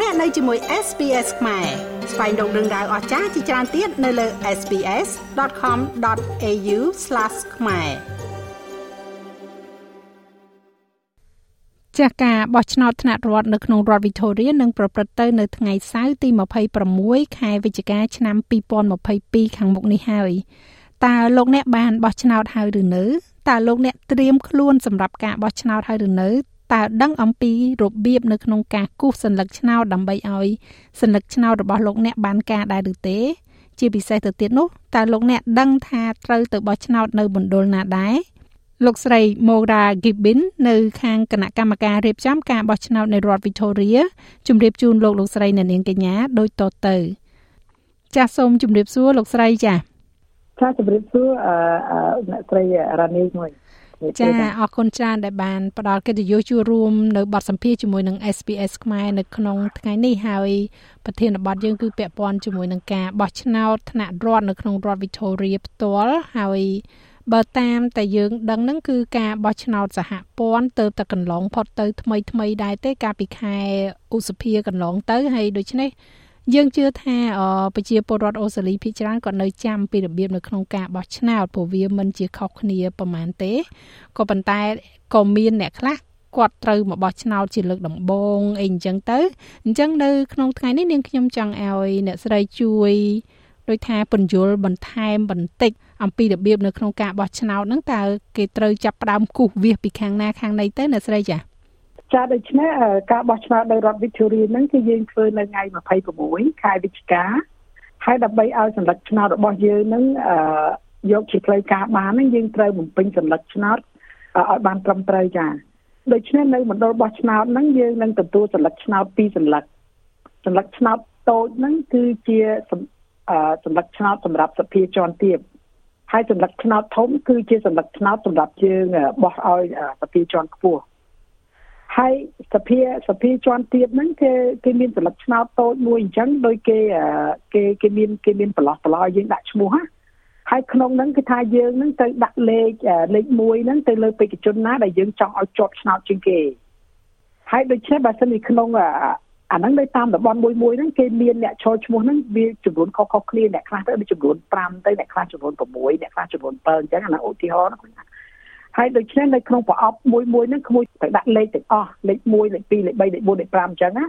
លោកអ្នកនៅជាមួយ SPS ខ្មែរស្វែងរកដឹងដៅអស្ចារ្យជាច្រើនទៀតនៅលើ SPS.com.au/ ខ្មែរចាស់ការបោះឆ្នោតថ្នាក់រដ្ឋនៅក្នុងរដ្ឋ Victoria នឹងប្រព្រឹត្តទៅនៅថ្ងៃសៅរ៍ទី26ខែវិច្ឆិកាឆ្នាំ2022ខាងមុខនេះហើយតើលោកអ្នកបានបោះឆ្នោតហើយឬនៅតើលោកអ្នកត្រៀមខ្លួនសម្រាប់ការបោះឆ្នោតហើយឬនៅ តើដឹងអំពីរបៀបនៅក្នុងការគូសសញ្ញាឆ្នោតដើម្បីឲ្យសញ្ញាឆ្នោតរបស់លោកអ្នកបានការដែរឬទេជាពិសេសទៅទៀតនោះតើលោកអ្នកដឹងថាត្រូវទៅបោះឆ្នោតនៅមណ្ឌលណាដែរលោកស្រី Mora Gibbin នៅខាងគណៈកម្មការរៀបចំការបោះឆ្នោតនៅរដ្ឋ Victoria ជម្រាបជូនលោកលោកស្រីអ្នកនាងកញ្ញាដូចតទៅចាសសូមជម្រាបសួរលោកស្រីចាចាជម្រាបសួរអឺអ្នកស្រីរ៉ានីមួយ ចាអរគុណច្រើនដែលបានផ្ដល់កិត្តិយសចូលរួមនៅបទសម្ភាសជាមួយនឹង SPS ខ្មែរនៅក្នុងថ្ងៃនេះហើយប្រធានបទយើងគឺពាក់ព័ន្ធជាមួយនឹងការបោះឆ្នោតថ្នាក់រដ្ឋនៅក្នុងរដ្ឋ Victoria ផ្ទាល់ហើយបើតាមតែយើងដឹងហ្នឹងគឺការបោះឆ្នោតសហព័ន្ធទៅតែកន្លងផុតទៅថ្មីថ្មីដែរទេកាលពីខែឧសភាកន្លងទៅហើយដូច្នេះ យើងជឿថាប្រជាពលរដ្ឋអូស្ត្រាលីភាគច្រើនក៏នៅចាំពីរបៀបនៅក្នុងការបោះឆ្នោតព្រោះវាមិនជាខុសគ្នាប្រហែលទេក៏ប៉ុន្តែក៏មានអ្នកខ្លះគាត់ត្រូវមកបោះឆ្នោតជាលើកដំបូងអីអញ្ចឹងទៅអញ្ចឹងនៅក្នុងថ្ងៃនេះនាងខ្ញុំចង់ឲ្យអ្នកស្រីជួយដោយថាពន្យល់បន្ថែមបន្តិចអំពីរបៀបនៅក្នុងការបោះឆ្នោតហ្នឹងតើគេត្រូវចាប់ផ្ដើមគូសវាសពីខាងណាខាងណីទៅអ្នកស្រីចា៎ ចាដូច្នេះការបោះឆ្នោតនៅរដ្ឋ Victoria ហ្នឹងគឺយើងធ្វើនៅថ្ងៃ26ខែវិច្ឆិកាហើយដើម្បីឲ្យសម្លឹកឆ្នោតរបស់យើងហ្នឹងយកជាផ្លូវការបានហ្នឹងយើងត្រូវបំពេញសម្លឹកឆ្នោតឲ្យបានត្រឹមត្រូវចាដូច្នេះនៅមណ្ឌលបោះឆ្នោតហ្នឹងយើងនឹងទទួលសម្លឹកឆ្នោតពីរសម្លឹកសម្លឹកឆ្នោតតូចហ្នឹងគឺជាសម្លឹកឆ្នោតសម្រាប់សភាជាន់ទាបហើយសម្លឹកឆ្នោតធំគឺជាសម្លឹកឆ្នោតសម្រាប់យើងបោះឲ្យសភាជាន់ខ្ពស់ ហើយសភាសភាជាន់ទៀតហ្នឹងគេគេមានសិលឹកឆ្នោតតូចមួយអញ្ចឹងដោយគេគេគេមានគេមានប្រឡោះប្រឡោយើងដាក់ឈ្មោះណាហើយក្នុងហ្នឹងគឺថាយើងហ្នឹងទៅដាក់លេខលេខ1ហ្នឹងទៅលើបេក្ខជនណាដែលយើងចង់ឲ្យជាប់ឆ្នោតជាងគេហើយដូច្នេះបើសិនជាក្នុងអាហ្នឹងនៅតាមតំបន់មួយមួយហ្នឹងគេមានអ្នកឈរឈ្មោះហ្នឹងវាចំនួនខុសៗគ្នាអ្នកខ្លះទៅចំនួន5ទៅអ្នកខ្លះចំនួន6អ្នកខ្លះចំនួន7អញ្ចឹងអាហ្នឹងឧទាហរណ៍ណា ហើយដូច្នេះនៅក្នុងប្រអប់មួយមួយហ្នឹងក្មួយទៅដាក់លេខទាំងអស់លេខ1លេខ2លេខ3លេខ4លេខ5អញ្ចឹងណា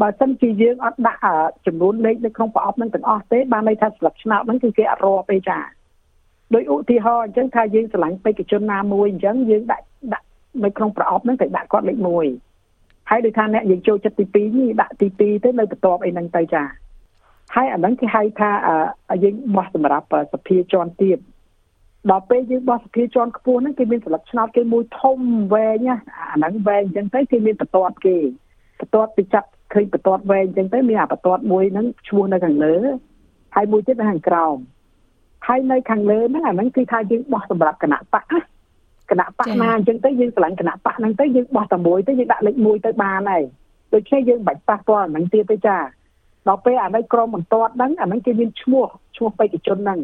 បើសិនជាយើងអត់ដាក់ចំនួនលេខនៅក្នុងប្រអប់ហ្នឹងទាំងអស់ទេបានន័យថាស្លឹកឆ្នោតហ្នឹងគឺគេអត់រាប់ទេចាដោយឧទាហរណ៍អញ្ចឹងថាយើងឆ្លាញ់បេក្ខជនណាមួយអញ្ចឹងយើងដាក់ដាក់នៅក្នុងប្រអប់ហ្នឹងទៅដាក់គាត់លេខ1ហើយដូចថាអ្នកយើងចូលចិត្តទី2នេះដាក់ទី2ទៅនៅបន្ទាប់អីហ្នឹងទៅចាហើយអាហ្នឹងគេហៅថាយើងបោះសម្រាប់សភាជាន់ទៀត ដល់ពេលយើងបោះសភាជាន់ខ្ពស់ហ្នឹងគេមានស្លឹកឆ្នោតគេមួយធំវែងណាអាហ្នឹងវែងអញ្ចឹងទៅគេមានបន្ទាត់គេបន្ទាត់ពីចាប់ឃើញបន្ទាត់វែងអញ្ចឹងទៅមានអាបន្ទាត់មួយហ្នឹងឈ្មោះនៅខាងលើហើយមួយទៀតនៅខាងក្រោមហើយនៅខាងលើហ្នឹងអាហ្នឹងគឺថាយើងបោះសម្រាប់គណៈបកណាគណៈបកណាអញ្ចឹងទៅយើងឆ្លាញ់គណៈបកហ្នឹងទៅយើងបោះតែមួយទៅយើងដាក់លេខ1ទៅបានហើយដូច្នេះយើងមិនបាច់ប៉ះពាល់អាហ្នឹងទៀតទេចាដល់ពេលអានៅក្រមបន្ទាត់ហ្នឹងអាហ្នឹងគេមានឈ្មោះឈ្មោះបេក្ខជនហ្នឹង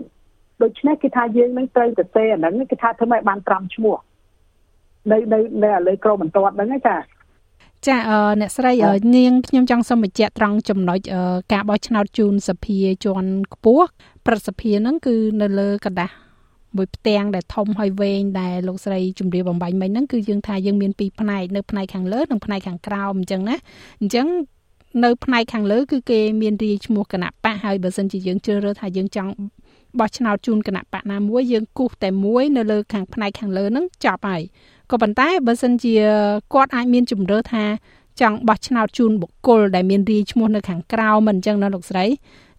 ដូច្នេះគេថាយើងនឹងត្រូវទៅទេអាហ្នឹងគេថាធ្វើម៉េចបាន5ឈ្មោះនៅនៅនៅឥឡូវក្រមបន្ទាត់ហ្នឹងចាចាអឺអ្នកស្រីនាងខ្ញុំចង់សូមបញ្ជាក់ត្រង់ចំណុចការបោះឆ្នោតជូនសភាជាន់ខ្ពស់ព្រឹទ្ធសភាហ្នឹងគឺនៅលើกระดาษមួយផ្ទាំងដែលធំហើយវែងដែលលោកស្រីជំរាបបំបញ្ញមិញហ្នឹងគឺយើងថាយើងមានពីរផ្នែកនៅផ្នែកខាងលើនិងផ្នែកខាងក្រោមអញ្ចឹងណាអញ្ចឹងនៅផ្នែកខាងលើគឺគេមានរាយឈ្មោះគណៈបកហើយបើសិនជាយើងជ្រើសរើសថាយើងចង់ បោះឆ្នោតជូនគណៈបកណាមួយយើងគូសតែមួយនៅលើខាងផ្នែកខាងលើហ្នឹងចប់ហើយក៏ប៉ុន្តែបើសិនជាគាត់អាចមានជំរឿថាចង់បោះឆ្នោតជូនបុគ្គលដែលមានរាយឈ្មោះនៅខាងក្រៅមិនអញ្ចឹងណាលោកស្រី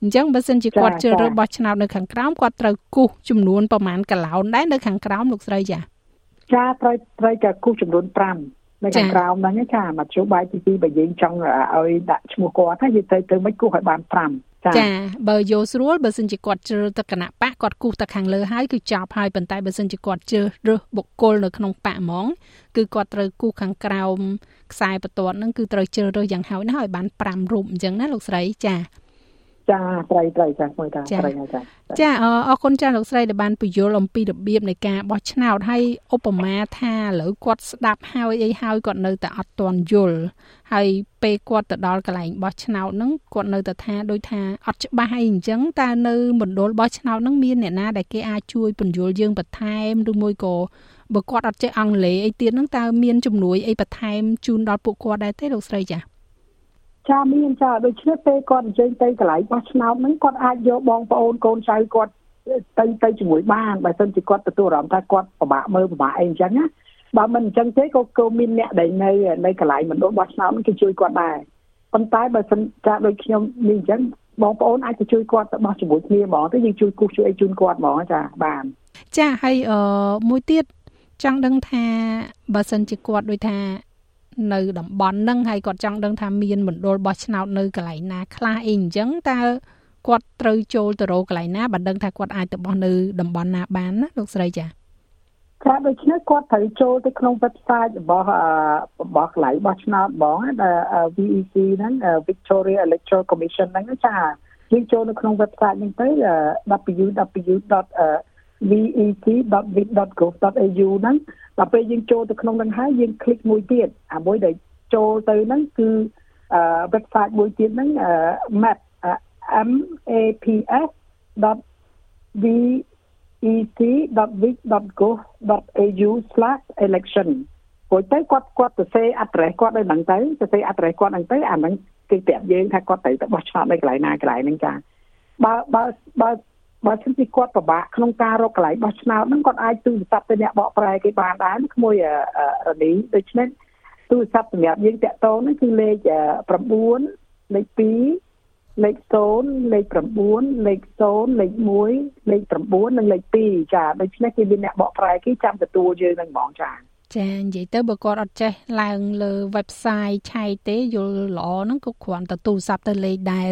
អញ្ចឹងបើសិនជាគាត់ជ្រើសរើសបោះឆ្នោតនៅខាងក្រៅគាត់ត្រូវគូសចំនួនប្រមាណកឡោនដែរនៅខាងក្រៅលោកស្រីចាចាត្រូវត្រូវតែគូសចំនួន5នៅខាងក្រៅហ្នឹងចាមធ្យោបាយទី2បើយើងចង់ឲ្យដាក់ឈ្មោះគាត់ហើយយើងត្រូវទៅមិនគូសឲ្យបាន5 ចាបើយកស្រួលបើសិនជាគាត់ជ្រើសទៅគណៈបកគាត់គូសទៅខាងលើហើយគឺចប់ហើយប៉ុន្តែបើសិនជាគាត់ជ្រើសរើសបុគ្គលនៅក្នុងបកហ្មងគឺគាត់ត្រូវគូសខាងក្រោមខ្សែបន្ទាត់ហ្នឹងគឺត្រូវជ្រើសរើសយ៉ាងហោចណាស់ឲ្យបាន5រូបអញ្ចឹងណាលោកស្រីចា ចាត្រីត្រីចាមួយតាត្រីចាចាអរគុណចាលោកស្រីដែលបានពន្យល់អំពីរបៀបនៃការបោះឆ្នោតហើយឧបមាថាឥឡូវគាត់ស្ដាប់ហើយអីហើយគាត់នៅតែអត់ទាន់យល់ហើយពេលគាត់ទៅដល់កន្លែងបោះឆ្នោតហ្នឹងគាត់នៅតែថាដូចថាអត់ច្បាស់អីអញ្ចឹងតើនៅមណ្ឌលបោះឆ្នោតហ្នឹងមានអ្នកណាដែលគេអាចជួយពន្យល់យើងបន្ថែមឬមួយក៏បើគាត់អត់ចេះអង់គ្លេសអីទៀតហ្នឹងតើមានជំនួយអីបន្ថែមជូនដល់ពួកគាត់ដែរទេលោកស្រីចា៎ ចាមានចាដូច្នេះពេលគាត់អញ្ជើញទៅកន្លែងបោះឆ្នោតហ្នឹងគាត់អាចយកបងប្អូនកូនចៅគាត់ទៅទៅជាមួយបានបើមិនជាគាត់ទទួលអារម្មណ៍ថាគាត់ពិបាកមើលពិបាកអីអញ្ចឹងណាបើមិនអញ្ចឹងទេក៏គោមានអ្នកដែលនៅនៅកន្លែងមណ្ឌលបោះឆ្នោតហ្នឹងគេជួយគាត់ដែរប៉ុន្តែបើសិនចាដូចខ្ញុំនេះអញ្ចឹងបងប្អូនអាចទៅជួយគាត់ទៅបោះជាមួយគ្នាហ្មងទៅយើងជួយគូសជួយអីជូនគាត់ហ្មងចាបានចាហើយអឺមួយទៀតចង់ដឹងថាបើសិនជាគាត់ដូចថា នៅតំបន់ហ្នឹងហើយគាត់ចង់ដឹងថាមានមណ្ឌលបោះឆ្នោតនៅកន្លែងណាខ្លះអីអញ្ចឹងតើគាត់ត្រូវចូលទៅរកកន្លែងណាបើដឹងថាគាត់អាចទៅបោះនៅតំបន់ណាបានណាលោកស្រីចាចាដូច្នេះគាត់ត្រូវចូលទៅក្នុង website របស់របស់កន្លែងបោះឆ្នោតបងដែល VEC ហ្នឹង Victoria Electoral Commission ហ្នឹងចាយើងចូលនៅក្នុង website ហ្នឹងទៅ www. vec.vic.gov.au ហ្នឹងដល់ពេលយើងចូលទៅក្នុងហ្នឹងហើយយើងคลิกមួយទៀតអាមួយដែលចូលទៅហ្នឹងគឺ website មួយទៀតហ្នឹង map maps.vec.vic.gov.au/election ព្រោះទៅគាត់គាត់សរសេរ address គាត់នៅហ្នឹងទៅសរសេរ address គាត់ហ្នឹងទៅអាហ្នឹងគេប្រាប់យើងថាគាត់ត្រូវទៅបោះឆ្នោតនៅកន្លែងណាកន្លែងហ្នឹងចាបើបើបើ បើសិនជាគាត់ពិបាកក្នុងការរកកន្លែងបោះឆ្នោតហ្នឹងគាត់អាចទូរស័ព្ទទៅអ្នកបកប្រែគេបានដែរក្មួយរនីដូច្នេះទូរស័ព្ទសម្រាប់យើងតាក់ទងហ្នឹងគឺលេខ9លេខ2លេខ0លេខ9លេខ0លេខ1លេខ9និងលេខ2ចាដូច្នេះគេមានអ្នកបកប្រែគេចាំទទួលយើងនឹងហ្មងចា ចានិយាយទៅបើគាត់អត់ចេះឡើងលើ website ឆែកទេយល់ល្អហ្នឹងក៏គ្រាន់តែទូរស័ព្ទទៅលេខដែល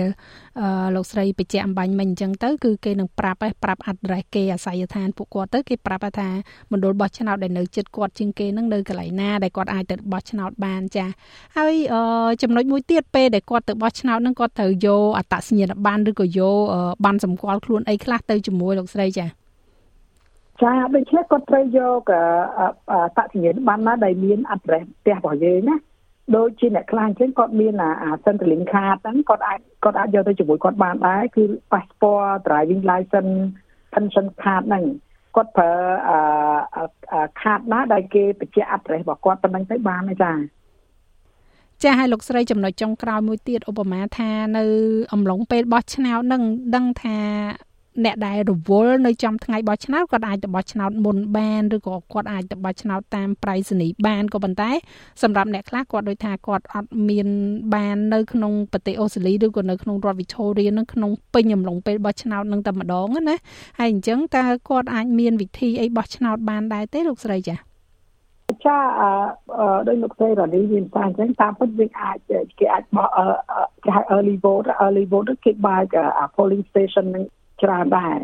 អឺលោកស្រីបញ្ជាក់អំបញ្ញមិញអញ្ចឹងទៅគឺគេនឹងប្រាប់ឯប្រាប់ address គេអាស័យដ្ឋានពួកគាត់ទៅគេប្រាប់ថាមណ្ឌលបោះឆ្នោតដែលនៅជិតគាត់ជាងគេហ្នឹងនៅកន្លែងណាដែលគាត់អាចទៅបោះឆ្នោតបានចាហើយអឺចំណុចមួយទៀតពេលដែលគាត់ទៅបោះឆ្នោតហ្នឹងគាត់ត្រូវយកអត្តសញ្ញាណប័ណ្ណឬក៏យកប័ណ្ណសម្គាល់ខ្លួនអីខ្លះទៅជាមួយលោកស្រីចា ចាដូច្នេះគាត់ត្រូវយកតសញ្ញាណប័ណ្ណណាដែលមាន address ផ្ទះរបស់យើងណាដូចជាអ្នកខ្លះអញ្ចឹងគាត់មានអា Centrelink card ហ្នឹងគាត់អាចគាត់អាចយកទៅជាមួយគាត់បានដែរគឺ passport driving license pension card ហ្នឹងគាត់ប្រើអា card ណាដែលគេបញ្ជាក់ address របស់គាត់ប៉ុណ្្នឹងទៅបានទេចាចាឲ្យលោកស្រីចំណុចចុងក្រោយមួយទៀតឧបមាថានៅអំឡុងពេលបោះឆ្នោតនឹងដឹងថា អ្នកដែលរវល់នៅចំថ្ងៃបោះឆ្នោតគាត់អាចទៅបោះឆ្នោតមុនបានឬក៏គាត់អាចទៅបោះឆ្នោតតាមប្រៃសណីបានក៏ប៉ុន្តែសម្រាប់អ្នកខ្លះគាត់ដូចថាគាត់អត់មានបាននៅក្នុងប្រទេសអូស្ត្រាលីឬក៏នៅក្នុងរដ្ឋ Victoria នឹងក្នុងពេញអំឡុងពេលបោះឆ្នោតនឹងតែម្ដងណាហើយអញ្ចឹងតើគាត់អាចមានវិធីអីបោះឆ្នោតបានដែរទេលោកស្រីចា៎ចាអឺដោយលោកស្រីរ៉ានីមានសារអញ្ចឹងតាមពិតយើងអាចគេអាចបោះគេហៅ early vote early vote គេបើក polling station នឹង ច្រើនដែរ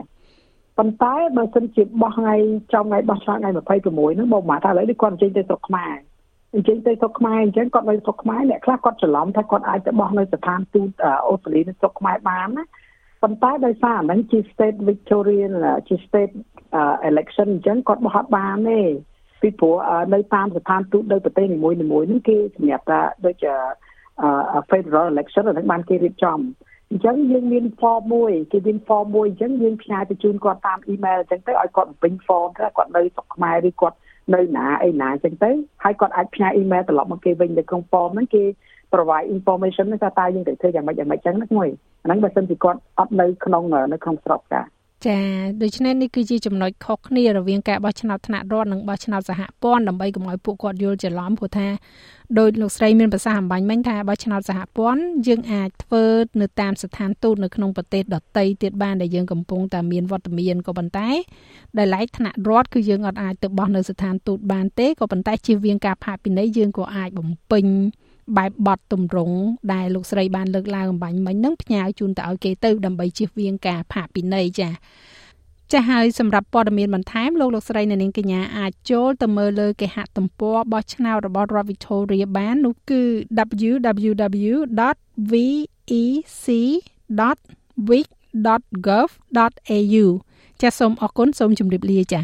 ប៉ុន្តែបើសិនជាបោះថ្ងៃចំថ្ងៃបោះឆ្នោតថ្ងៃ26ហ្នឹងបងមកថាឥឡូវនេះគាត់អញ្ជើញទៅស្រុកខ្មែរអញ្ជើញទៅស្រុកខ្មែរអញ្ចឹងគាត់នៅស្រុកខ្មែរអ្នកខ្លះគាត់ច្រឡំថាគាត់អាចទៅបោះនៅស្ថានទូតអូស្ត្រាលីនៅស្រុកខ្មែរបានណាប៉ុន្តែដោយសារអាហ្នឹងជា state Victorian ជា state election អញ្ចឹងគាត់បោះអត់បានទេពីព្រោះនៅតាមស្ថានទូតនៅប្រទេសនីមួយៗហ្នឹងគេសម្រាប់ថាដូចជា federal election ហ្នឹងបានគេរៀបចំ អញ្ចឹងយើងមាន form មួយគេមាន form មួយអញ្ចឹងយើងផ្ញើទៅជូនគាត់តាម email អញ្ចឹងទៅឲ្យគាត់បំពេញ form ទៅគាត់នៅស្រុកខ្មែរឬគាត់នៅណាអីណាអញ្ចឹងទៅហើយគាត់អាចផ្ញើ email ត្រឡប់មកគេវិញនៅក្នុង form ហ្នឹងគេ provide information ថាតើយើងត្រូវធ្វើយ៉ាងម៉េចយ៉ាងម៉េចអញ្ចឹងណាមួយអាហ្នឹងបើសិនជាគាត់អត់នៅក្នុងនៅក្នុងស្រុកចា ចាដូច្នេះនេះគឺជាចំណុចខុសគ្នារវាងការបោះឆ្នោតថ្នាក់រដ្ឋនិងបោះឆ្នោតសហព័ន្ធដើម្បីកុំឲ្យពួកគាត់យល់ច្រឡំព្រោះថាដោយលោកស្រីមានប្រសាសន៍អំបញ្ញមិញថាបោះឆ្នោតសហព័ន្ធយើងអាចធ្វើនៅតាមស្ថានទូតនៅក្នុងប្រទេសដទៃទៀតបានដែលយើងកំពុងតែមានវត្តមានក៏ប៉ុន្តែដែលឡែកថ្នាក់រដ្ឋគឺយើងអត់អាចទៅបោះនៅស្ថានទូតបានទេក៏ប៉ុន្តែជៀសវាងការផាកពិន័យយើងក៏អាចបំពេញ បែបបត់ទម្រង់ដែលលោកស្រីបានលើកឡើងអំបញ្ញមិញនឹងផ្ញើជូនទៅឲ្យគេទៅដើម្បីជៀសវាងការផាកពិន័យចា៎ចាស់ហើយសម្រាប់ព័ត៌មានបន្ថែមលោកលោកស្រីអ្នកនាងកញ្ញាអាចចូលទៅមើលលើគេហទំព័របោះឆ្នោតរបស់រដ្ឋ Victoria បាននោះគឺ www.vec. week.gov.au ចាសសូមអរគុណសូមជម្រាបលាចាស